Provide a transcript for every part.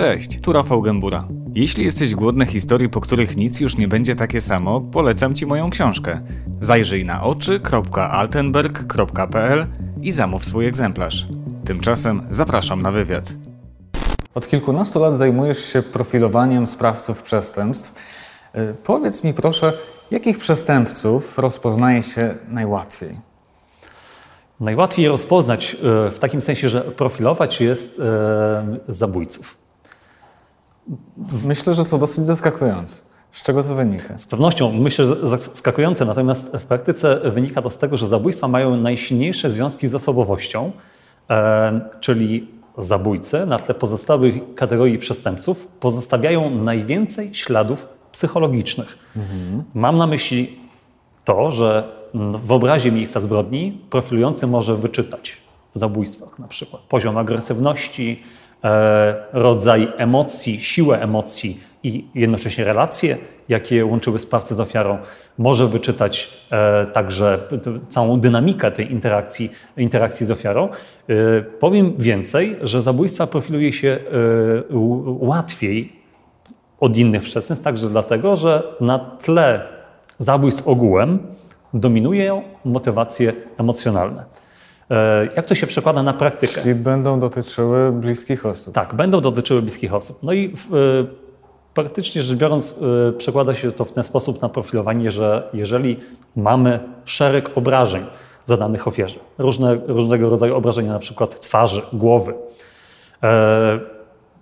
Cześć, tu Rafał Gębura. Jeśli jesteś głodny historii, po których nic już nie będzie takie samo, polecam Ci moją książkę. Zajrzyj na oczy.altenberg.pl i zamów swój egzemplarz. Tymczasem zapraszam na wywiad. Od kilkunastu lat zajmujesz się profilowaniem sprawców przestępstw. Y, Powiedz mi proszę, jakich przestępców rozpoznaje się najłatwiej? Najłatwiej rozpoznać e, w takim sensie, że profilować jest e, zabójców. Myślę, że to dosyć zaskakujące. Z czego to wynika? Z pewnością myślę, że zaskakujące, natomiast w praktyce wynika to z tego, że zabójstwa mają najsilniejsze związki z osobowością, e, czyli zabójcy na tle pozostałych kategorii przestępców pozostawiają najwięcej śladów psychologicznych. Mam na myśli to, że w obrazie miejsca zbrodni profilujący może wyczytać w zabójstwach na przykład poziom agresywności, rodzaj emocji, siłę emocji i jednocześnie relacje, jakie łączyły sprawcę z ofiarą. Może wyczytać e, także całą dynamikę tej interakcji, interakcji z ofiarą. E, powiem więcej, że zabójstwa profiluje się e, łatwiej od innych przestępstw, także dlatego, że na tle zabójstw ogółem dominują motywacje emocjonalne. E, Jak to się przekłada na praktykę? Czyli będą dotyczyły bliskich osób. Tak, będą dotyczyły bliskich osób. No i e, praktycznie rzecz biorąc, e, przekłada się to w ten sposób na profilowanie, że jeżeli mamy szereg obrażeń zadanych ofierze, różne, różnego rodzaju obrażenia, na przykład twarzy, głowy,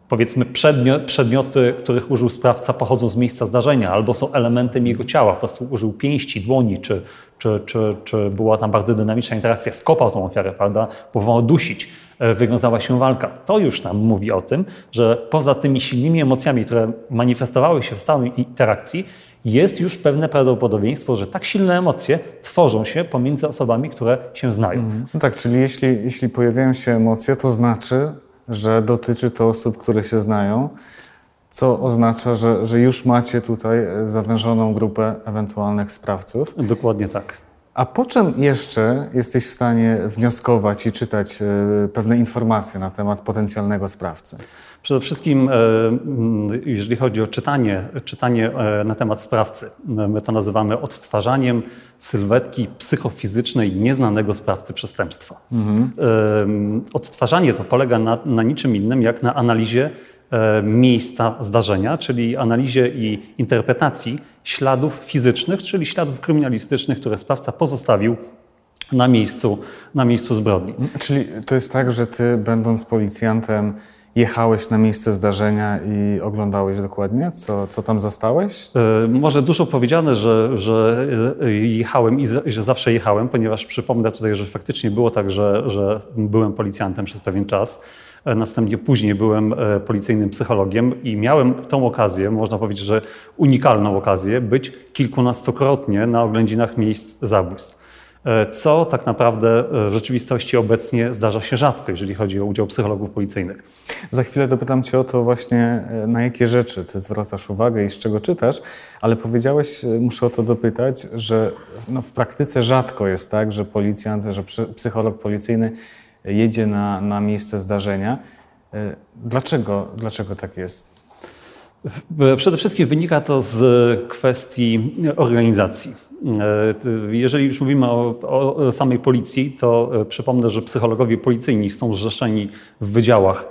powiedzmy przedmiot, przedmioty, których użył sprawca pochodzą z miejsca zdarzenia albo są elementem jego ciała, po prostu użył pięści, dłoni, czy, czy, czy, czy była tam bardzo dynamiczna interakcja, skopał tą ofiarę, prawda, próbował dusić, e, wywiązała się walka. To już nam mówi o tym, że poza tymi silnymi emocjami, które manifestowały się w całej interakcji, jest już pewne prawdopodobieństwo, że tak silne emocje tworzą się pomiędzy osobami, które się znają. No tak, czyli jeśli, jeśli pojawiają się emocje, to znaczy, że dotyczy to osób, które się znają, co oznacza, że, że już macie tutaj e, zawężoną grupę ewentualnych sprawców. Dokładnie tak. A po czym jeszcze jesteś w stanie wnioskować i czytać e, pewne informacje na temat potencjalnego sprawcy? Przede wszystkim, e, mm, jeżeli chodzi o czytanie, czytanie e, na temat sprawcy, my to nazywamy odtwarzaniem sylwetki psychofizycznej nieznanego sprawcy przestępstwa. E, Odtwarzanie to polega na, na niczym innym jak na analizie miejsca zdarzenia, czyli analizie i interpretacji śladów fizycznych, czyli śladów kryminalistycznych, które sprawca pozostawił na miejscu, na miejscu zbrodni. Czyli to jest tak, że ty, będąc policjantem, jechałeś na miejsce zdarzenia i oglądałeś dokładnie, co, co tam zastałeś? E, Może dużo powiedziane, że, że e, jechałem i że zawsze jechałem, ponieważ przypomnę tutaj, że faktycznie było tak, że, że byłem policjantem przez pewien czas. E, Następnie później byłem e, policyjnym psychologiem i miałem tą okazję, można powiedzieć, że unikalną okazję, być kilkunastokrotnie na oględzinach miejsc zabójstw. E, Co tak naprawdę w rzeczywistości obecnie zdarza się rzadko, jeżeli chodzi o udział psychologów policyjnych. Za chwilę dopytam cię o to właśnie, na jakie rzeczy ty zwracasz uwagę i z czego czytasz, ale powiedziałeś, muszę o to dopytać, że no, w praktyce rzadko jest tak, że policjant, że psycholog policyjny jedzie na, na miejsce zdarzenia. E, Dlaczego, dlaczego tak jest? E, Przede wszystkim wynika to z kwestii organizacji. E, Jeżeli już mówimy o, o samej policji, to przypomnę, że psychologowie policyjni są zrzeszeni w wydziałach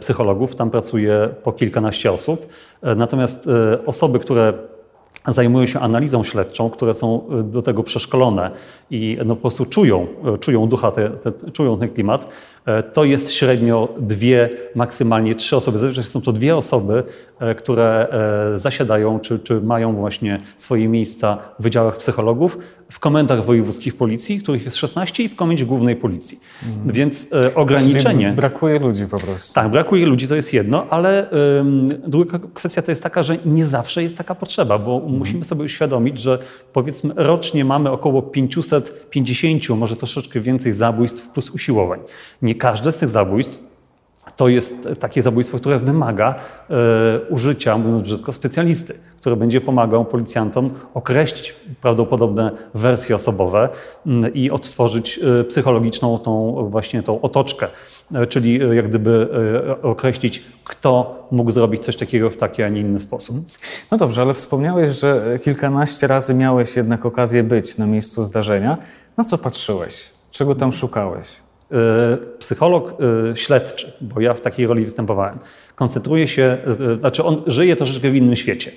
psychologów. Tam pracuje po kilkanaście osób. Natomiast osoby, które zajmują się analizą śledczą, które są e, do tego przeszkolone i no, po prostu czują, e, czują ducha, te, te, czują ten klimat, to jest średnio dwie, maksymalnie trzy osoby. Zazwyczaj są to dwie osoby, e, które e, zasiadają czy, czy mają właśnie swoje miejsca w wydziałach psychologów, w komendach wojewódzkich policji, których jest 16 i w komendzie głównej policji. Więc e, ograniczenie... Czyli brakuje ludzi po prostu. Tak, brakuje ludzi, to jest jedno, ale druga kwestia to jest taka, że nie zawsze jest taka potrzeba, bo musimy sobie uświadomić, że powiedzmy rocznie mamy około 550, może troszeczkę więcej zabójstw plus usiłowań. Nie każde z tych zabójstw to jest takie zabójstwo, które wymaga e, użycia, mówiąc brzydko, specjalisty, który będzie pomagał policjantom określić prawdopodobne wersje osobowe mm, i odtworzyć e, psychologiczną tą właśnie tą otoczkę, e, czyli e, jak gdyby e, określić, kto mógł zrobić coś takiego w taki, a nie inny sposób. No dobrze, ale wspomniałeś, że kilkanaście razy miałeś jednak okazję być na miejscu zdarzenia. Na co patrzyłeś? Czego tam szukałeś? E, Psycholog e, śledczy, bo ja w takiej roli występowałem, koncentruje się, e, znaczy on żyje troszeczkę w innym świecie.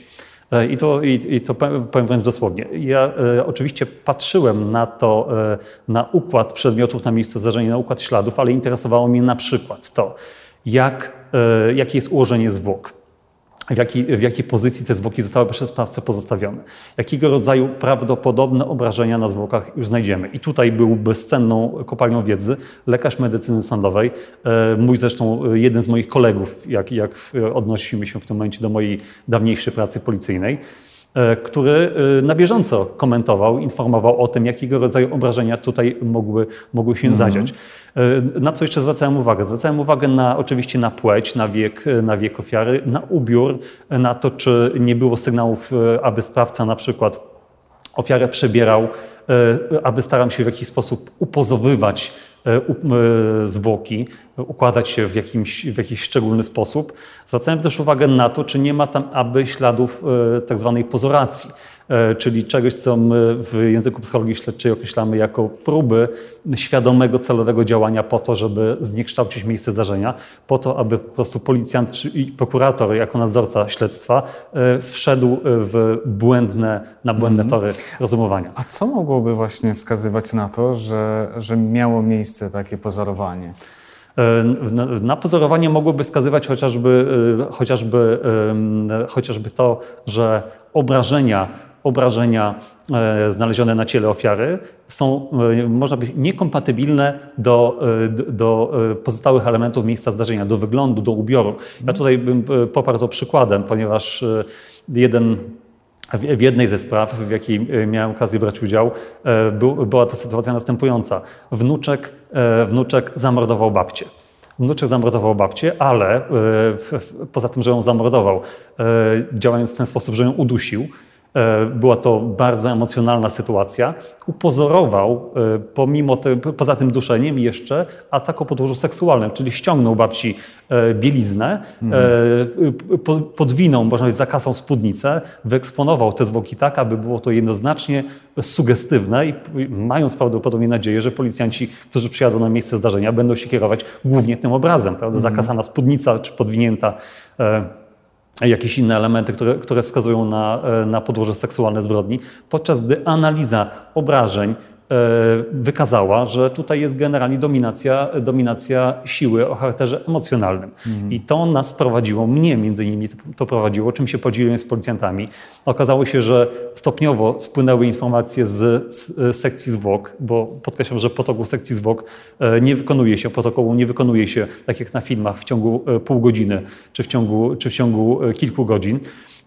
E, I to, i, i to powiem wręcz dosłownie. Ja e, oczywiście patrzyłem na to, e, na układ przedmiotów na miejscu zdarzenia, na układ śladów, ale interesowało mnie na przykład to, jak, e, jakie jest ułożenie zwłok. W jakiej, w jakiej pozycji te zwłoki zostały przez sprawcę pozostawione. Jakiego rodzaju prawdopodobne obrażenia na zwłokach już znajdziemy. I tutaj był bezcenną kopalnią wiedzy lekarz medycyny sądowej, e, mój zresztą e, jeden z moich kolegów, jak, jak odnosimy się w tym momencie do mojej dawniejszej pracy policyjnej, który e, na bieżąco komentował, informował o tym, jakiego rodzaju obrażenia tutaj mogły, mogły się zadziać. E, Na co jeszcze zwracałem uwagę? Zwracałem uwagę na, oczywiście na płeć, na wiek, e, na wiek ofiary, na ubiór, e, na to, czy nie było sygnałów, e, aby sprawca na przykład ofiarę przebierał, e, aby starał się w jakiś sposób upozowywać e, e, zwłoki, układać się w, jakimś, w jakiś szczególny sposób. Zwracałem też uwagę na to, czy nie ma tam aby śladów e, tak zwanej pozoracji, e, czyli czegoś, co my w języku psychologii śledczej określamy jako próby świadomego, celowego działania po to, żeby zniekształcić miejsce zdarzenia, po to, aby po prostu policjant czy prokurator jako nadzorca śledztwa e, wszedł w błędne, na błędne tory rozumowania. A co mogłoby właśnie wskazywać na to, że, że miało miejsce takie pozorowanie? E, Na, pozorowanie mogłoby wskazywać chociażby, e, chociażby, chociażby to, że obrażenia, obrażenia e, znalezione na ciele ofiary są, e, można powiedzieć, niekompatybilne do, e, do- pozostałych elementów miejsca zdarzenia, do wyglądu, do ubioru. Ja tutaj bym poparł to przykładem, ponieważ jeden w jednej ze spraw, w jakiej miałem okazję brać udział, był, była to sytuacja następująca. Wnuczek, wnuczek zamordował babcię. Wnuczek zamordował babcię, ale poza tym, że ją zamordował, działając w ten sposób, że ją udusił, była to bardzo emocjonalna sytuacja, upozorował e, pomimo te, poza tym duszeniem jeszcze atak o podłożu seksualnym, czyli ściągnął babci e, bieliznę, e, po- podwinął, można powiedzieć, zakasą spódnicę, wyeksponował te zwłoki tak, aby było to jednoznacznie sugestywne i mając prawdopodobnie nadzieję, że policjanci, którzy przyjadą na miejsce zdarzenia, będą się kierować głównie tym obrazem, prawda? Zakasana spódnica czy podwinięta e, jakieś inne elementy, które, które wskazują na, e, na podłoże seksualne zbrodni, podczas gdy analiza obrażeń wykazała, że tutaj jest generalnie dominacja, dominacja siły o charakterze emocjonalnym. I to nas prowadziło, mnie między innymi to, prowadziło, czym się podzieliłem z policjantami. Okazało się, że stopniowo spłynęły informacje z, z sekcji zwłok, bo podkreślam, że protokół sekcji zwłok e, nie wykonuje się, protokołu nie wykonuje się tak jak na filmach w ciągu e, pół godziny czy w ciągu, czy w ciągu e, kilku godzin.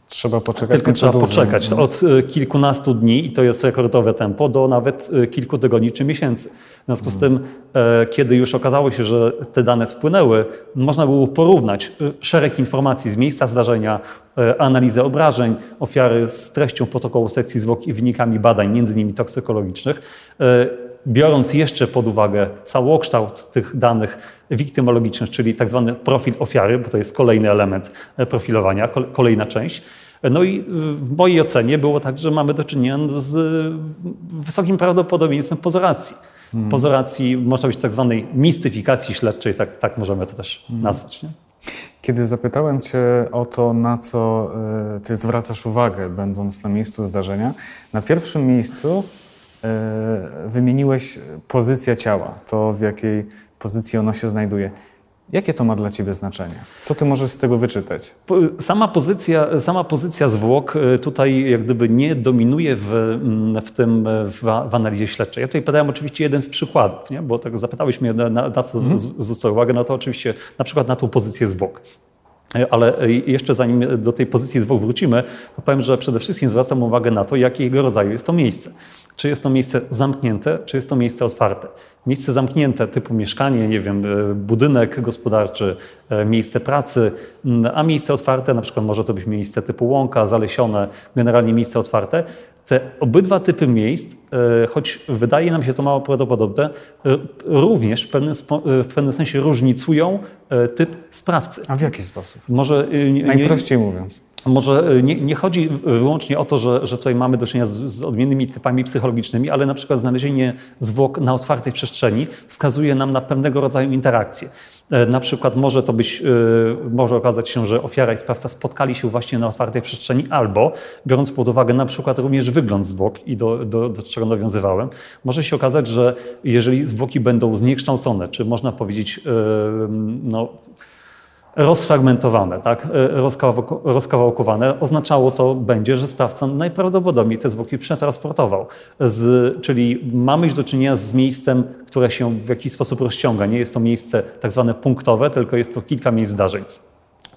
Trzeba poczekać Tylko trzeba dłużej. poczekać od e, kilkunastu dni, i to jest rekordowe tempo, do nawet e, kilku tygodni czy miesięcy. W związku z tym, e, kiedy już okazało się, że te dane spłynęły, można było porównać szereg informacji z miejsca zdarzenia, analizę obrażeń ofiary z treścią protokołu sekcji zwłok i wynikami badań, między innymi toksykologicznych, biorąc jeszcze pod uwagę całokształt tych danych wiktymologicznych, czyli tak zwany profil ofiary, bo to jest kolejny element e, profilowania, kol- kolejna część. No i w mojej ocenie było tak, że mamy do czynienia z wysokim prawdopodobieństwem pozoracji. Pozoracji, można być tak zwanej mistyfikacji śledczej, tak, tak możemy to też nazwać. Nie? Kiedy zapytałem Cię o to, na co y, Ty zwracasz uwagę, będąc na miejscu zdarzenia, na pierwszym miejscu wymieniłeś pozycję ciała, to w jakiej pozycji ono się znajduje. Jakie to ma dla Ciebie znaczenie? Co Ty możesz z tego wyczytać? Sama pozycja, sama pozycja zwłok y, tutaj jak gdyby nie dominuje w, mm, w tym y, w, w analizie śledczej. Ja tutaj podałem oczywiście jeden z przykładów, nie? bo tak zapytałeś mnie na, na, co z- zwrócę uwagę, no to oczywiście na przykład na tą pozycję zwłok. Ale jeszcze zanim do tej pozycji zwłok wrócimy, to powiem, że przede wszystkim zwracam uwagę na to, jakiego rodzaju jest to miejsce. Czy jest to miejsce zamknięte, czy jest to miejsce otwarte. Miejsce zamknięte typu mieszkanie, nie wiem, budynek gospodarczy, miejsce pracy, a miejsce otwarte na przykład może to być miejsce typu łąka, zalesione, generalnie miejsce otwarte, te obydwa typy miejsc, e, choć wydaje nam się to mało prawdopodobne, e, również w pewnym, e, w pewnym sensie różnicują typ sprawcy. A w jaki sposób? Może, Najprościej nie, mówiąc. Może nie, nie, chodzi wyłącznie o to, że, że tutaj mamy do czynienia z, z, odmiennymi typami psychologicznymi, ale na przykład znalezienie zwłok na otwartej przestrzeni wskazuje nam na pewnego rodzaju interakcje. E, na przykład może to być, e, może okazać się, że ofiara i sprawca spotkali się właśnie na otwartej przestrzeni, albo biorąc pod uwagę na przykład również wygląd zwłok i do, do, do czego nawiązywałem, może się okazać, że jeżeli zwłoki będą zniekształcone, czy można powiedzieć, e, no, rozfragmentowane, tak? rozkawałkowane, oznaczało to będzie, że sprawca najprawdopodobniej te zwłoki przetransportował. Z, czyli mamy do czynienia z miejscem, które się w jakiś sposób rozciąga. Nie jest to miejsce tak zwane punktowe, tylko jest to kilka miejsc zdarzeń.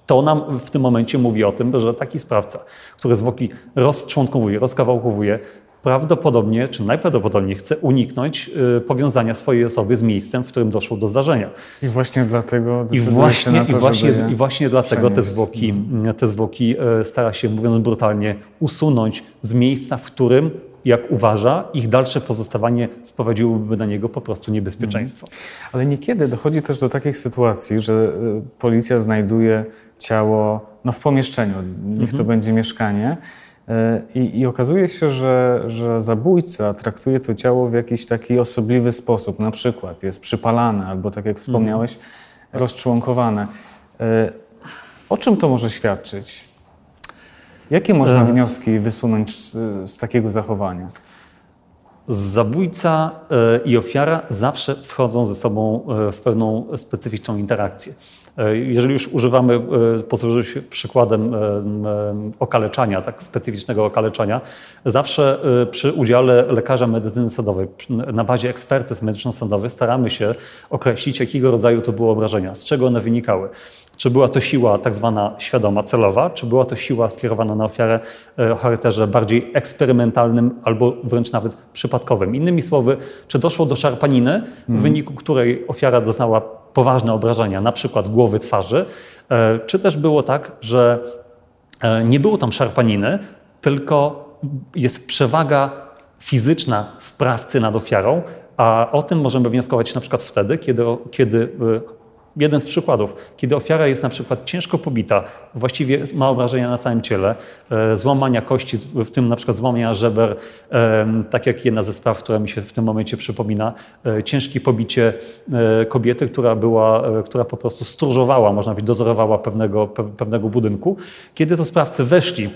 To nam w tym momencie mówi o tym, że taki sprawca, który zwłoki rozczłonkowuje, rozkawałkowuje, prawdopodobnie, czy najprawdopodobniej chce uniknąć y, powiązania swojej osoby z miejscem, w którym doszło do zdarzenia. I właśnie dlatego I właśnie, to, i właśnie, i właśnie dlatego te zwłoki, te zwłoki y, stara się, mówiąc brutalnie, usunąć z miejsca, w którym jak uważa, ich dalsze pozostawanie sprowadziłoby na niego po prostu niebezpieczeństwo. Mhm. Ale niekiedy dochodzi też do takich sytuacji, że y, policja znajduje ciało no, w pomieszczeniu, niech to mhm. będzie mieszkanie, E, I, I, okazuje się, że, że zabójca traktuje to ciało w jakiś taki osobliwy sposób. Na przykład jest przypalane, albo tak jak wspomniałeś, mm. rozczłonkowane. E, o czym to może świadczyć? Jakie można e... wnioski wysunąć z, z takiego zachowania? Zabójca i ofiara zawsze wchodzą ze sobą w pewną specyficzną interakcję. E, jeżeli już używamy, e, posłużę się przykładem e, okaleczania, tak specyficznego okaleczania, zawsze przy udziale lekarza medycyny sądowej, na bazie ekspertyz medyczno-sądowych staramy się określić, jakiego rodzaju to były obrażenia, z czego one wynikały. Czy była to siła tak zwana świadoma, celowa, czy była to siła skierowana na ofiarę o charakterze bardziej eksperymentalnym albo wręcz nawet przypadkowym. Innymi słowy, czy doszło do szarpaniny, w mhm. wyniku której ofiara doznała poważne obrażenia, na przykład głowy, twarzy, e, czy też było tak, że e, nie było tam szarpaniny, tylko jest przewaga fizyczna sprawcy nad ofiarą, a o tym możemy wnioskować na przykład wtedy, kiedy, kiedy e, jeden z przykładów, kiedy ofiara jest na przykład ciężko pobita, właściwie ma obrażenia na całym ciele, e, złamania kości, w tym na przykład złamania żeber, tak jak jedna ze spraw, która mi się w tym momencie przypomina, e, ciężkie pobicie e, kobiety, która była, która po prostu stróżowała, można powiedzieć, dozorowała pewnego, pewnego budynku. Kiedy to sprawcy weszli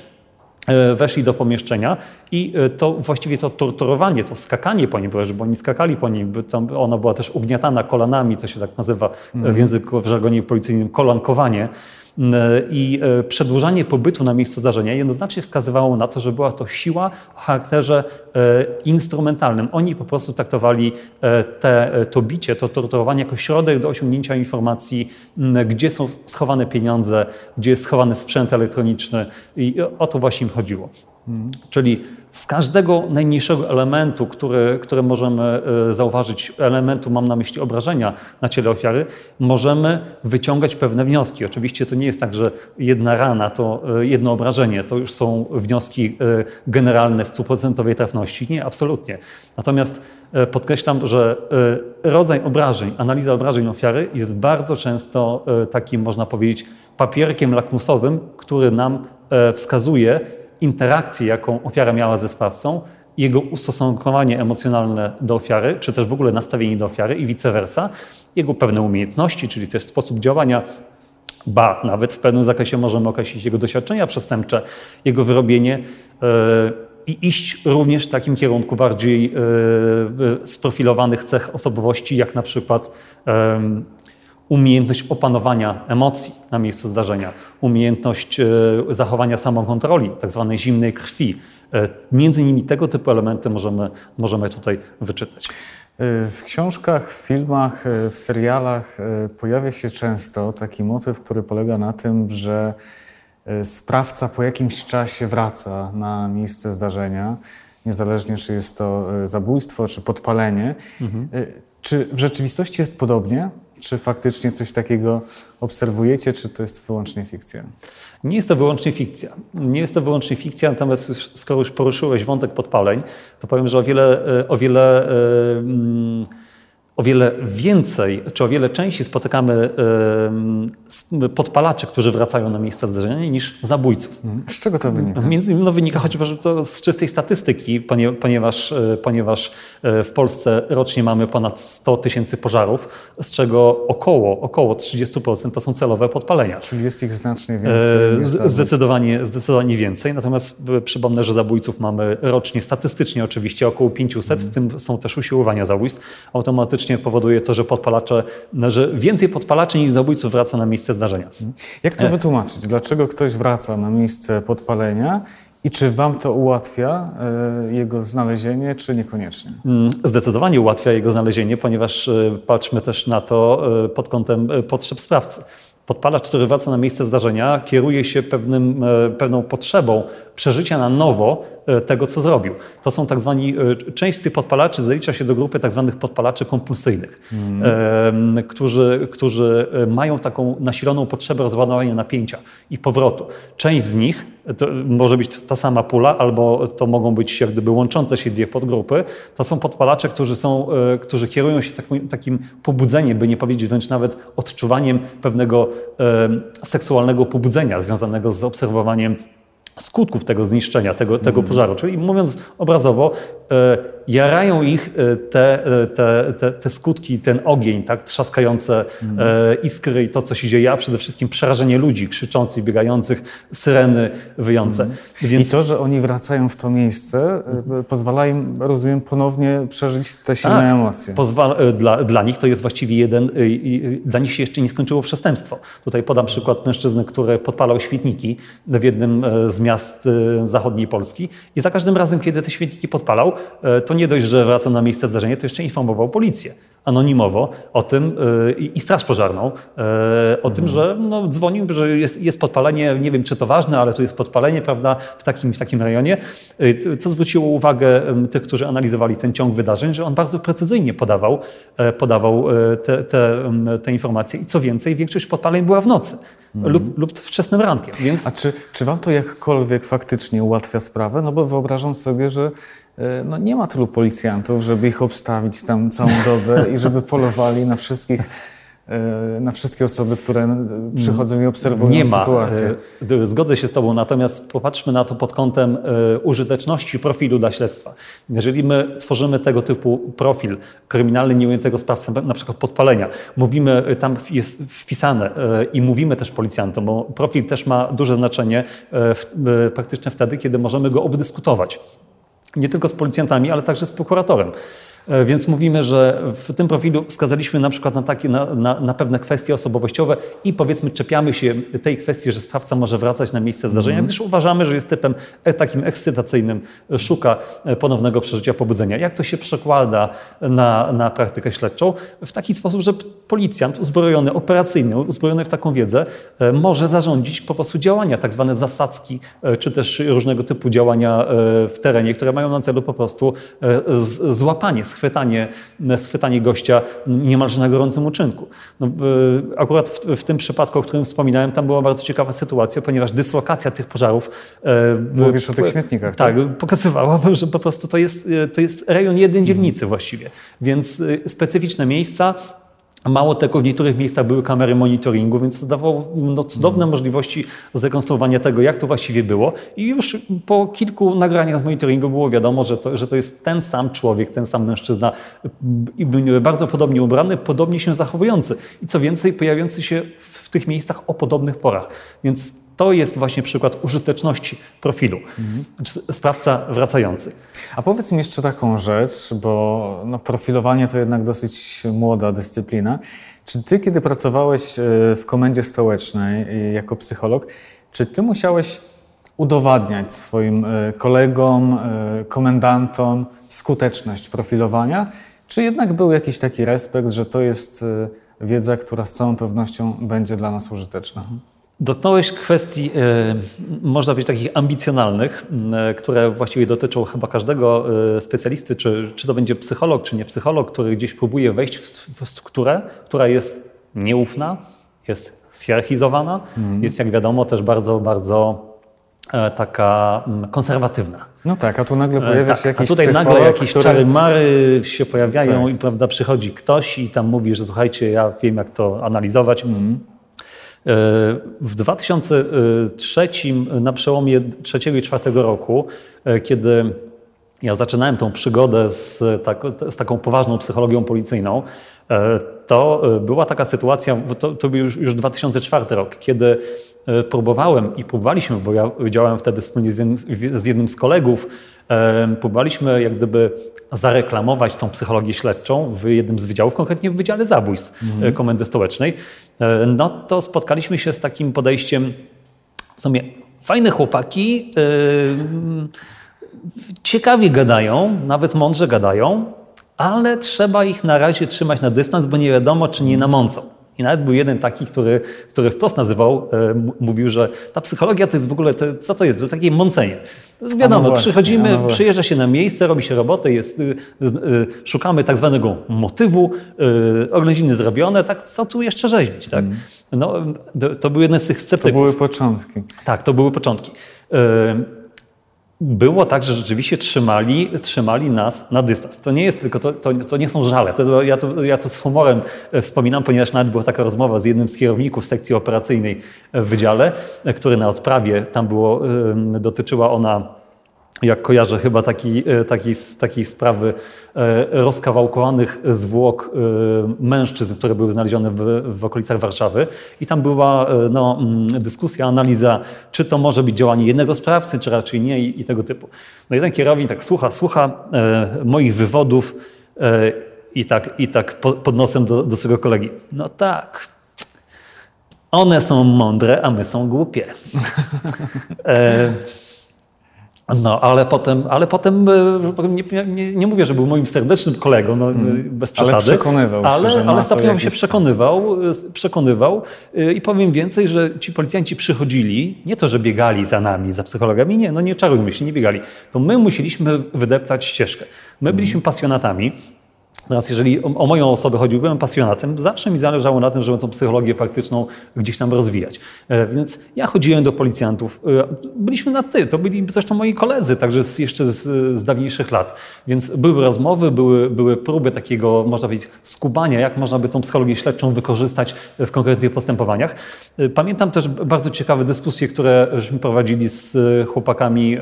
weszli do pomieszczenia i e, to właściwie to torturowanie, to skakanie po nim, bo oni skakali po nim, ona była też ugniatana kolanami, to się tak nazywa mm. w języku, w żargonie policyjnym, kolankowanie i e, przedłużanie pobytu na miejscu zdarzenia jednoznacznie wskazywało na to, że była to siła o charakterze e, instrumentalnym. Oni po prostu traktowali e, te, to bicie, to torturowanie jako środek do osiągnięcia informacji, gdzie są schowane pieniądze, gdzie jest schowany sprzęt elektroniczny i o to właśnie im chodziło. Mhm. Czyli z każdego najmniejszego elementu, który, który możemy e, zauważyć, elementu mam na myśli obrażenia na ciele ofiary, możemy wyciągać pewne wnioski. Oczywiście to nie jest tak, że jedna rana to e, jedno obrażenie, to już są wnioski e, generalne z stuprocentowej trafności. Nie, absolutnie. Natomiast podkreślam, że rodzaj obrażeń, analiza obrażeń ofiary jest bardzo często takim, można powiedzieć, papierkiem lakmusowym, który nam wskazuje, interakcję, jaką ofiara miała ze sprawcą, jego ustosunkowanie emocjonalne do ofiary, czy też w ogóle nastawienie do ofiary i vice versa, jego pewne umiejętności, czyli też sposób działania, ba, nawet w pewnym zakresie możemy określić jego doświadczenia przestępcze, jego wyrobienie yy, i iść również w takim kierunku bardziej yy, sprofilowanych cech osobowości, jak na przykład umiejętność opanowania emocji na miejscu zdarzenia, umiejętność e, zachowania samokontroli, tak zwanej zimnej krwi. E, między innymi tego typu elementy możemy, możemy tutaj wyczytać. W książkach, w filmach, w serialach pojawia się często taki motyw, który polega na tym, że sprawca po jakimś czasie wraca na miejsce zdarzenia, niezależnie czy jest to zabójstwo, czy podpalenie. Mhm. Czy w rzeczywistości jest podobnie? Czy faktycznie coś takiego obserwujecie, czy to jest wyłącznie fikcja? Nie jest to wyłącznie fikcja. Nie jest to wyłącznie fikcja, natomiast skoro już poruszyłeś wątek podpaleń, to powiem, że o wiele, e, o wiele yy, o wiele więcej, czy o wiele częściej spotykamy podpalaczy, którzy wracają na miejsce zdarzenia, niż zabójców. Mhm. Z czego to wynika? Między innymi no, wynika chociażby to z czystej statystyki, ponieważ, e, ponieważ e, w Polsce rocznie mamy ponad 100 tysięcy pożarów, z czego około, około 30% to są celowe podpalenia. Czyli jest ich znacznie więcej. Niż zdecydowanie, zdecydowanie więcej. Natomiast e, przypomnę, że zabójców mamy rocznie, statystycznie oczywiście około 500, w tym są też usiłowania zabójstw. Automatycznie automatycznie powoduje to, że podpalacze, no, że więcej podpalaczy niż zabójców wraca na miejsce zdarzenia. Jak to e. wytłumaczyć? Dlaczego ktoś wraca na miejsce podpalenia i czy Wam to ułatwia e, jego znalezienie, czy niekoniecznie? Mm, zdecydowanie ułatwia jego znalezienie, ponieważ e, patrzmy też na to pod kątem potrzeb sprawcy. Podpalacz, który wraca na miejsce zdarzenia, kieruje się pewnym, pewną potrzebą przeżycia na nowo E, tego, co zrobił. To są tak zwani, e, część z tych podpalaczy zalicza się do grupy tak zwanych podpalaczy kompulsyjnych, mm. którzy, którzy e, mają taką nasiloną potrzebę rozładowania napięcia i powrotu. Część z nich to może być ta sama pula, albo to mogą być jak gdyby łączące się dwie podgrupy. To są podpalacze, którzy, są, którzy kierują się takim, takim pobudzeniem, by nie powiedzieć wręcz nawet odczuwaniem pewnego e, seksualnego pobudzenia związanego z obserwowaniem skutków tego zniszczenia, tego, tego mm. pożaru. Czyli mówiąc obrazowo, e, jarają ich e, te, e, te, te, te, skutki, ten ogień, tak, trzaskające mm. iskry i to, co się dzieje, a przede wszystkim przerażenie ludzi krzyczących, biegających, syreny wyjące. Mm. Więc... I to, że oni wracają w to miejsce, mm. pozwala im, rozumiem, ponownie przeżyć te silne tak, emocje. Pozwala, dla, dla nich to jest właściwie jeden, dla nich się jeszcze nie skończyło przestępstwo. Tutaj podam przykład mężczyzny, który podpalał świetniki w jednym z miast zachodniej Polski i za każdym razem, kiedy te świetniki podpalał, to to nie dość, że wraca na miejsce zdarzenia, to jeszcze informował policję anonimowo o tym yy, i Straż Pożarną o tym, że no, dzwonił, że jest, jest podpalenie, nie wiem czy to ważne, ale tu jest podpalenie, prawda, w takim, w takim rejonie, co zwróciło uwagę tych, którzy analizowali ten ciąg wydarzeń, że on bardzo precyzyjnie podawał, podawał te, te, te informacje i co więcej, większość podpaleń była w nocy. Mhm. Lub, lub wczesnym rankiem. Więc... A czy, czy Wam to jakkolwiek faktycznie ułatwia sprawę? No bo wyobrażam sobie, że E, no nie ma tylu policjantów, żeby ich obstawić tam całą dobę i żeby polowali na wszystkich na wszystkie osoby, które przychodzą i obserwują nie ma. sytuację. E, zgodzę się z Tobą, natomiast popatrzmy na to pod kątem użyteczności profilu dla śledztwa. Jeżeli my tworzymy tego typu profil kryminalny nieujętego sprawcy, na przykład podpalenia, mówimy, tam jest wpisane i mówimy też policjantom, bo profil też ma duże znaczenie praktycznie wtedy, kiedy możemy go obdyskutować nie tylko z policjantami, ale także z prokuratorem. E, więc mówimy, że w tym profilu wskazaliśmy na przykład na, takie, na, na, na, pewne kwestie osobowościowe i powiedzmy czepiamy się tej kwestii, że sprawca może wracać na miejsce zdarzenia, mm. gdyż uważamy, że jest typem e, takim ekscytacyjnym, e, szuka ponownego przeżycia pobudzenia. Jak to się przekłada na, na praktykę śledczą? W taki sposób, że policjant uzbrojony operacyjnie, uzbrojony w taką wiedzę, może zarządzić po prostu działania, tak zwane zasadzki, czy też różnego typu działania w terenie, które mają na celu po prostu złapanie, schwytanie, schwytanie gościa niemalże na gorącym uczynku. No, akurat w, w, tym przypadku, o którym wspominałem, tam była bardzo ciekawa sytuacja, ponieważ dyslokacja tych pożarów... E, Mówisz o tych śmietnikach. Tak, tak, pokazywała, że po prostu to jest, to jest rejon jednej dzielnicy właściwie. Więc e, specyficzne miejsca, Mało tego, w niektórych miejscach były kamery monitoringu, więc to dawało no, cudowne możliwości zrekonstruowania tego, jak to właściwie było. I już po kilku nagraniach z monitoringu było wiadomo, że to, że to jest ten sam człowiek, ten sam mężczyzna, bardzo podobnie ubrany, podobnie się zachowujący. I co więcej, pojawiający się w tych miejscach o podobnych porach. Więc to jest właśnie przykład użyteczności profilu. Mhm. Sprawca wracający. A powiedz mi jeszcze taką rzecz, bo no, profilowanie to jednak dosyć młoda dyscyplina. Czy ty, kiedy pracowałeś e, w komendzie stołecznej e, jako psycholog, czy ty musiałeś udowadniać swoim e, kolegom, komendantom skuteczność profilowania? Czy jednak był jakiś taki respekt, że to jest wiedza, która z całą pewnością będzie dla nas użyteczna? Dotknąłeś kwestii, e, można powiedzieć, takich ambicjonalnych, e, które właściwie dotyczą chyba każdego e, specjalisty, czy, czy to będzie psycholog, czy nie psycholog, który gdzieś próbuje wejść w, strukturę, która jest nieufna, jest schierarchizowana, mm. jest jak wiadomo też bardzo, bardzo taka konserwatywna. No tak, a tu nagle pojawia tak, się jakiś A tutaj nagle jakieś który... czary mary się pojawiają tak. i prawda, przychodzi ktoś i tam mówi, że słuchajcie, ja wiem jak to analizować. Mm. W 2003, na przełomie trzeciego i czwartego roku, e, kiedy ja zaczynałem tą przygodę z, tak, z taką poważną psychologią policyjną, e, to e, była taka sytuacja, to, to był już, już 2004 rok, kiedy próbowałem i próbowaliśmy, bo ja działałem wtedy wspólnie z jednym, z, jednym z kolegów, próbowaliśmy jak gdyby zareklamować tą psychologię śledczą w jednym z wydziałów, konkretnie w Wydziale Zabójstw mhm. Komendy Stołecznej. E, no to spotkaliśmy się z takim podejściem, w sumie fajne chłopaki, e, ciekawie gadają, nawet mądrze gadają, ale trzeba ich na razie trzymać na dystans, bo nie wiadomo, czy nie namącą. I nawet był jeden taki, który, który wprost nazywał, e, mówił, że ta psychologia to jest w ogóle, to, co to jest? To takie mącenie. Wiadomo, no przychodzimy, no przyjeżdża się na miejsce, robi się robotę, jest, y, y, szukamy tak zwanego motywu, y, oględziny zrobione, tak co tu jeszcze rzeźbić, tak? Mm. No, to, to był jeden z tych sceptyków. To były początki. Tak, to były początki. Było tak, że rzeczywiście trzymali, trzymali nas na dystans. To nie jest tylko, to, to, to nie są żale. To, ja, to, ja to z humorem e, wspominam, ponieważ nawet była taka rozmowa z jednym z kierowników sekcji operacyjnej w wydziale, e, który na odprawie, tam było, dotyczyła ona jak kojarzę, chyba taki, e, taki, takiej sprawy e, rozkawałkowanych zwłok e, mężczyzn, które były znalezione w, w okolicach Warszawy. I tam była no, mm, dyskusja, analiza, czy to może być działanie jednego sprawcy, czy raczej nie i, i tego typu. No jeden kierownik tak słucha, słucha moich wywodów i tak, i tak pod nosem do, do swojego kolegi. No tak, one są mądre, a my są głupie. No, ale potem, ale potem e, nie, nie, nie, mówię, że był moim serdecznym kolegą, no, hmm. bez przesady. Ale przekonywał ale, się, ale stopniowo się przekonywał, przekonywał i powiem więcej, że ci policjanci przychodzili, nie to, że biegali za nami, za psychologami, nie, no nie czarujmy się, nie biegali. To my musieliśmy wydeptać ścieżkę. My byliśmy pasjonatami, Teraz, jeżeli o, o, moją osobę chodzi, byłem pasjonatem, zawsze mi zależało na tym, żeby tą psychologię praktyczną gdzieś tam rozwijać. E, więc ja chodziłem do policjantów. E, byliśmy na ty, to byli zresztą moi koledzy, także z, jeszcze z, z dawniejszych lat. Więc były rozmowy, były, były próby takiego, można powiedzieć, skubania, jak można by tą psychologię śledczą wykorzystać w konkretnych postępowaniach. E, pamiętam też bardzo ciekawe dyskusje, które żeśmy prowadzili z chłopakami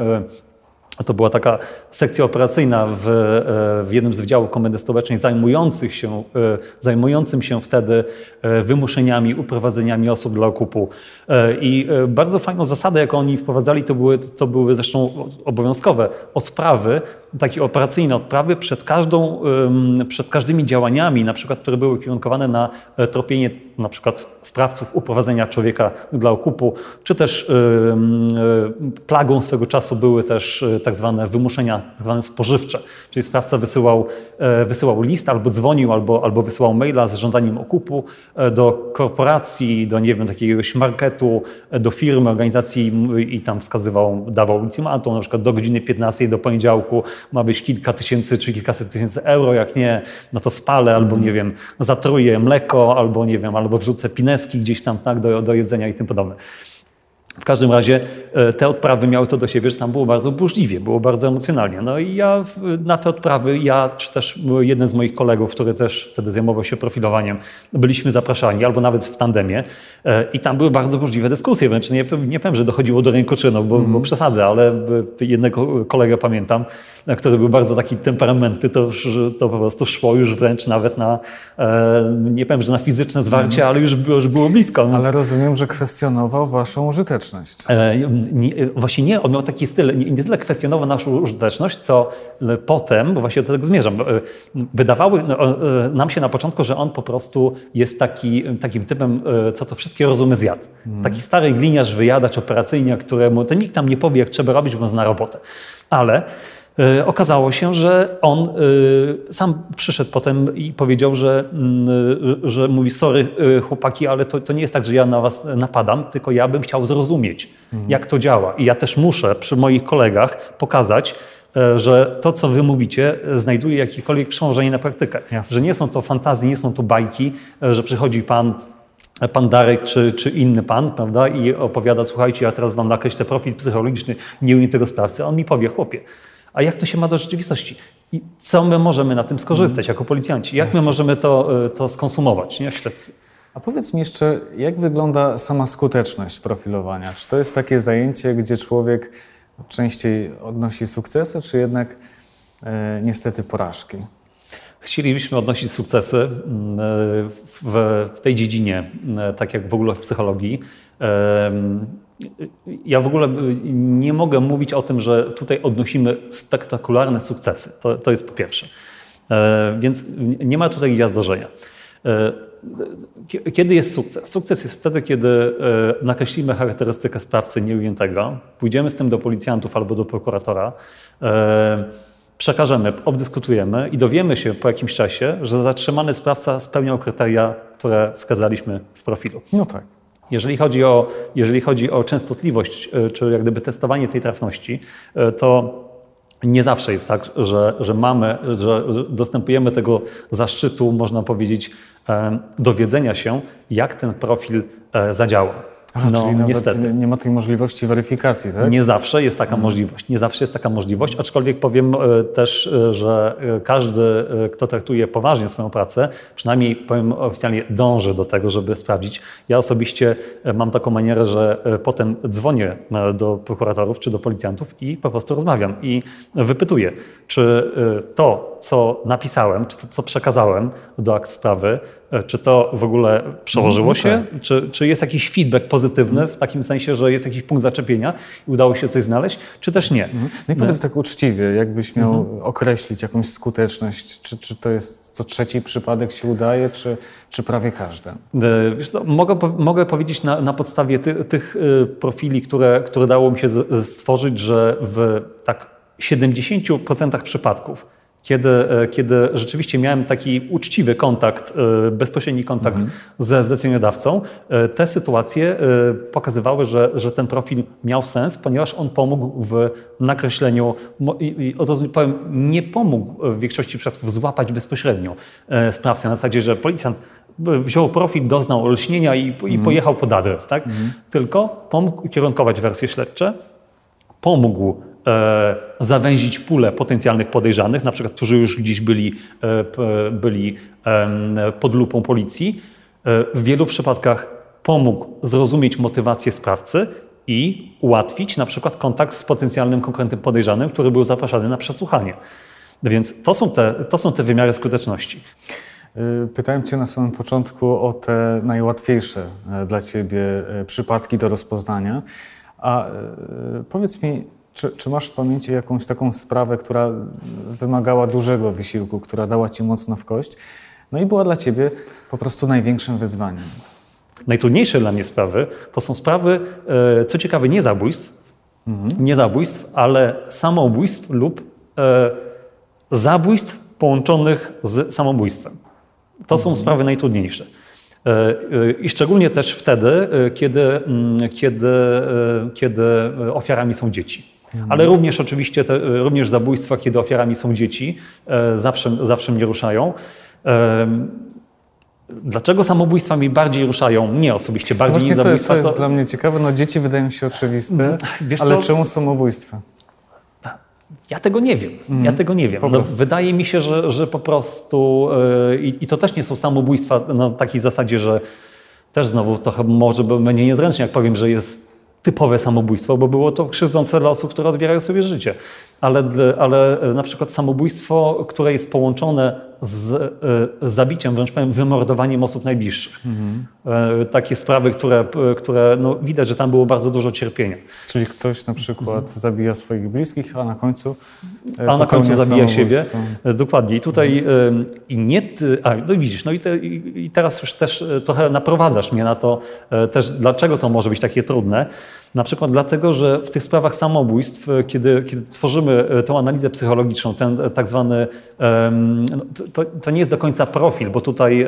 to była taka sekcja operacyjna w, e, w jednym z wydziałów Komendy Stołecznej zajmujących się, e, zajmującym się wtedy e, wymuszeniami, uprowadzeniami osób dla okupu. I bardzo fajną zasadę, jaką oni wprowadzali, to były, to były zresztą obowiązkowe odprawy, takie operacyjne odprawy przed, każdą, przed każdymi działaniami, na przykład, które były kierunkowane na tropienie na przykład sprawców uprowadzenia człowieka dla okupu, czy też plagą swego czasu były też tak zwane wymuszenia, tak zwane spożywcze, czyli sprawca wysyłał, e, wysyłał list albo dzwonił, albo, albo wysyłał maila z żądaniem okupu e, do korporacji, do nie wiem, jakiegoś marketu, e, do firmy, organizacji i tam wskazywał, dawał ultimatum, na przykład do godziny 15 do poniedziałku ma być kilka tysięcy czy kilkaset tysięcy euro, jak nie, no to spalę, albo nie wiem, zatruję mleko, albo nie wiem, albo wrzucę pineski gdzieś tam tak, do, do jedzenia i tym podobne. W każdym razie e, te odprawy miały to do siebie, że tam było bardzo burzliwie, było bardzo emocjonalnie. No i ja na te odprawy, ja czy też jeden z moich kolegów, który też wtedy zajmował się profilowaniem, byliśmy zapraszani, albo nawet w tandemie e, i tam były bardzo burzliwe dyskusje, wręcz nie, nie powiem, że dochodziło do rękoczynów, bo, mm. bo mhm. przesadzę, ale jednego kolegę pamiętam, który był bardzo taki temperamenty, to, już, to po prostu szło już wręcz nawet na, e, nie powiem, że na fizyczne zwarcie, mm. ale już, już było blisko. Ale rozumiem, że kwestionował waszą użyteczność. E, nie, właśnie nie, on miał taki styl, nie, nie, tyle kwestionował naszą użyteczność, co potem, bo właśnie do tego zmierzam, e, wydawały no, nam się na początku, że on po prostu jest taki, takim typem, co to wszystkie rozumy zjadł. Mm. Taki stary gliniarz, wyjadacz, operacyjniak, któremu to nikt tam nie powie, jak trzeba robić, bo on zna robotę. Ale E, okazało się, że on e, sam przyszedł potem i powiedział, że, mm, e, że mówi: Sorry, chłopaki, ale to, to nie jest tak, że ja na was napadam, tylko ja bym chciał zrozumieć, mhm. jak to działa. I ja też muszę przy moich kolegach pokazać, że to, co wy mówicie, znajduje jakiekolwiek przełożenie na praktykę. Jasne. Że nie są to fantazje, nie są to bajki, że przychodzi pan pan Darek czy, czy inny pan, prawda, i opowiada, słuchajcie, ja teraz wam nakreślę profil psychologiczny nieunitego sprawcy, a on mi powie, chłopie, a jak to się ma do rzeczywistości? I co my możemy na tym skorzystać jako policjanci? Jak my możemy to, e, to skonsumować nie, w śledztwie? A powiedz mi jeszcze, jak wygląda sama skuteczność profilowania? Czy to jest takie zajęcie, gdzie człowiek częściej odnosi sukcesy, czy jednak e, niestety porażki? Chcielibyśmy odnosić sukcesy mm, e, w, tej dziedzinie, e, tak jak w ogóle w psychologii. Ja w ogóle nie mogę mówić o tym, że tutaj odnosimy spektakularne sukcesy. To, to jest po pierwsze. E, więc nie ma tutaj gwiazdorzenia. E, kiedy jest sukces? Sukces jest wtedy, kiedy e, nakreślimy charakterystykę sprawcy nieujętego, pójdziemy z tym do policjantów albo do prokuratora, przekażemy, obdyskutujemy i dowiemy się po jakimś czasie, że zatrzymany sprawca spełniał kryteria, które wskazaliśmy w profilu. No tak. Jeżeli chodzi o, jeżeli chodzi o częstotliwość, e, czy jak gdyby testowanie tej trafności, e, to nie zawsze jest tak, że, że mamy, że dostępujemy tego zaszczytu, można powiedzieć, e, dowiedzenia się, jak ten profil zadziała. Aha, no, czyli niestety. Nie ma tej możliwości weryfikacji, tak? Nie zawsze jest taka możliwość. Nie zawsze jest taka możliwość, aczkolwiek powiem e, też, e, że e, każdy, kto traktuje poważnie swoją pracę, przynajmniej powiem oficjalnie, dąży do tego, żeby sprawdzić. Ja osobiście mam taką manierę, że potem dzwonię do prokuratorów czy do policjantów i po prostu rozmawiam i wypytuję, czy to, co napisałem, czy to, co przekazałem do akt sprawy, E, czy to w ogóle przełożyło się? Tak. Czy, czy jest jakiś feedback pozytywny w takim sensie, że jest jakiś punkt zaczepienia i udało się coś znaleźć, czy też nie? Mhm. No i powiedz tak uczciwie, jakbyś miał mhm. określić jakąś skuteczność, czy, czy to jest co trzeci przypadek się udaje, czy, czy prawie każdy? E, co, mogę, mogę powiedzieć na, na podstawie ty, tych e, profili, które, które dało mi się stworzyć, że w tak 70% przypadków kiedy, e, kiedy rzeczywiście miałem taki uczciwy kontakt, e, bezpośredni kontakt mhm. ze zleceniodawcą, e, te sytuacje pokazywały, że, że ten profil miał sens, ponieważ on pomógł w nakreśleniu, i od razu powiem, nie pomógł w większości przypadków złapać bezpośrednio sprawcę na zasadzie, że policjant wziął profil, doznał olśnienia i, i mhm. pojechał pod adres, tak? Mhm. tylko pomógł ukierunkować wersje śledcze, pomógł zawęzić pulę potencjalnych podejrzanych, na przykład, którzy już gdzieś byli, e, byli pod lupą policji. E, w wielu przypadkach pomógł zrozumieć motywację sprawcy i ułatwić na przykład kontakt z potencjalnym konkretnym podejrzanym, który był zapraszany na przesłuchanie. Więc to są te, to są te wymiary skuteczności. Pytałem Cię na samym początku o te najłatwiejsze dla Ciebie przypadki do rozpoznania. A powiedz mi, czy, czy, masz w pamięci jakąś taką sprawę, która wymagała dużego wysiłku, która dała ci mocno w kość, no i była dla ciebie po prostu największym wyzwaniem? Najtrudniejsze dla mnie sprawy to są sprawy, e, co ciekawe, nie zabójstw, mhm. nie zabójstw, ale samobójstw lub e, zabójstw połączonych z samobójstwem. To są mhm. sprawy najtrudniejsze. E, I szczególnie też wtedy, kiedy, mm, kiedy, kiedy ofiarami są dzieci. Ale również oczywiście te, również zabójstwa, kiedy ofiarami są dzieci, e, zawsze, zawsze mnie ruszają. Dlaczego samobójstwa mnie bardziej ruszają? Mnie osobiście bardziej Właśnie niż zabójstwa. To jest, to jest to... dla mnie ciekawe. No dzieci wydają się oczywiste, mm, Wiesz ale co? czemu samobójstwa? Ja tego nie wiem. Mm, ja tego nie wiem. No, wydaje mi się, że, że po prostu yy, i to też nie są samobójstwa na takiej zasadzie, że też znowu trochę może będzie niezręcznie, jak powiem, że jest typowe samobójstwo, bo było to krzywdzące dla osób, które odbierają sobie życie. Ale, ale e, na przykład samobójstwo, które jest połączone z e, zabiciem, wręcz powiem, wymordowaniem osób najbliższych. Mhm. Takie sprawy, które, które no, widać, że tam było bardzo dużo cierpienia. Czyli ktoś na przykład mhm. zabija swoich bliskich, a na końcu A na końcu zabija siebie. Dokładnie. I tutaj mhm. i nie ty, a no widzisz, no i, te, i teraz już też trochę naprowadzasz mnie na to też, dlaczego to może być takie trudne. Na przykład dlatego, że w tych sprawach samobójstw, e, kiedy, kiedy tworzymy e, tą analizę psychologiczną, ten tak zwany, no, to, to nie jest do końca profil, bo tutaj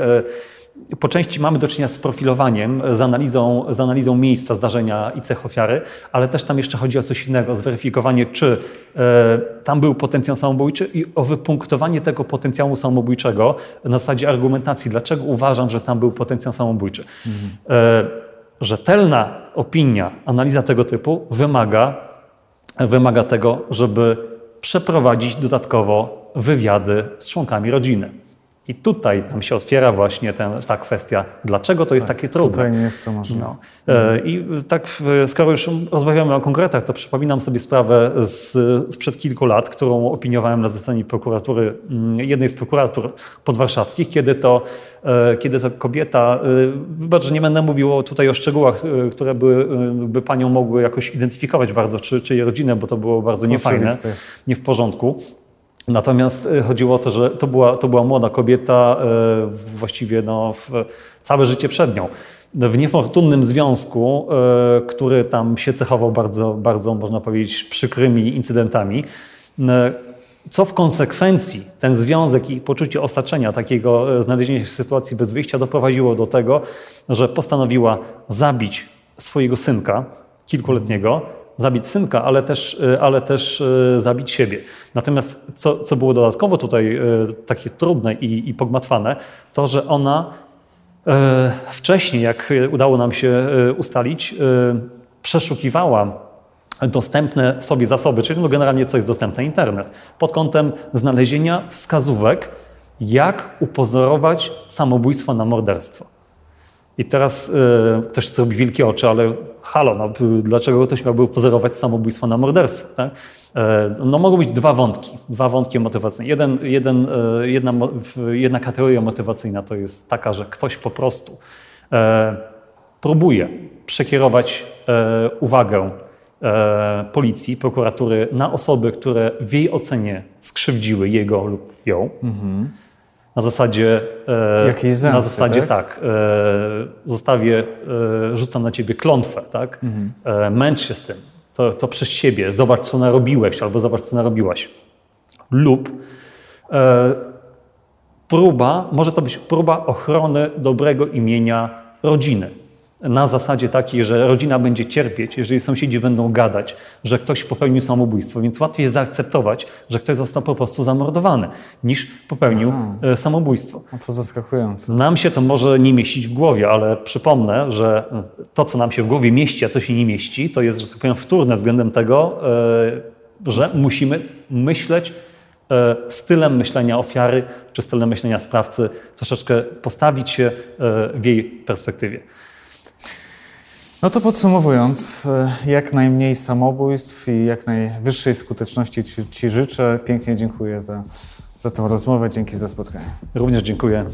po części mamy do czynienia z profilowaniem, z analizą, z analizą miejsca zdarzenia i cech ofiary, ale też tam jeszcze chodzi o coś innego, zweryfikowanie, czy e, tam był potencjał samobójczy i o wypunktowanie tego potencjału samobójczego na zasadzie argumentacji, dlaczego uważam, że tam był potencjał samobójczy. Mhm. E, rzetelna opinia, analiza tego typu wymaga, wymaga tego, żeby przeprowadzić dodatkowo wywiady z członkami rodziny. I tutaj nam się otwiera właśnie ten, ta kwestia, dlaczego to jest tak, takie trudne. Tutaj nie jest to możliwe. No. E, I tak, skoro już rozmawiamy o konkretach, to przypominam sobie sprawę z, sprzed kilku lat, którą opiniowałem na zlecenie prokuratury, mm, jednej z prokuratur podwarszawskich, kiedy to, e, kiedy to kobieta, e, wybacz, że nie będę mówił tutaj o szczegółach, które by, by panią mogły jakoś identyfikować bardzo, czy, czy jej rodzinę, bo to było bardzo niefajne, nie w porządku. Natomiast e, chodziło o to, że to była, to była młoda kobieta, e, właściwie no, całe życie przed nią. W niefortunnym związku, e, który tam się cechował bardzo, bardzo, można powiedzieć, przykrymi incydentami, co w konsekwencji ten związek i poczucie osaczenia, takiego znalezienia się w sytuacji bez wyjścia doprowadziło do tego, że postanowiła zabić swojego synka kilkuletniego, zabić synka, ale też, e, ale też e, zabić siebie. Natomiast co, co było dodatkowo tutaj e, takie trudne i, i pogmatwane, to że ona wcześniej, jak udało nam się ustalić, przeszukiwała dostępne sobie zasoby, czyli no generalnie co jest dostępne, internet, pod kątem znalezienia wskazówek, jak upozorować samobójstwo na morderstwo. I teraz y, ktoś zrobi wielkie oczy, ale halo, no, dlaczego ktoś miałby pozorować samobójstwo na morderstwo? Tak? E, no mogą być dwa wątki, dwa wątki motywacyjne. Jeden, jeden, e, jedna, jedna kategoria motywacyjna to jest taka, że ktoś po prostu próbuje przekierować uwagę policji, prokuratury na osoby, które w jej ocenie skrzywdziły jego lub ją. Mhm na zasadzie, e, zemsty, na zasadzie tak, tak e, zostawię, e, rzucam na ciebie klątwę, tak? Mhm. Męcz się z tym, to, to przez siebie, zobacz co narobiłeś albo zobacz co narobiłaś. Lub próba, może to być próba ochrony dobrego imienia rodziny na zasadzie takiej, że rodzina będzie cierpieć, jeżeli sąsiedzi będą gadać, że ktoś popełnił samobójstwo, więc łatwiej jest zaakceptować, że ktoś został po prostu zamordowany, niż popełnił Aha. E, samobójstwo. No to zaskakujące. Nam się to może nie mieścić w głowie, ale przypomnę, że to, co nam się w głowie mieści, a co się nie mieści, to jest, że tak powiem, wtórne względem tego, e, że musimy myśleć e, stylem myślenia ofiary czy stylem myślenia sprawcy, troszeczkę postawić się w jej perspektywie. No to podsumowując, e, jak najmniej samobójstw i jak najwyższej skuteczności Ci, ci życzę. Pięknie dziękuję za, za tę rozmowę. Dzięki za spotkanie. Również dziękuję.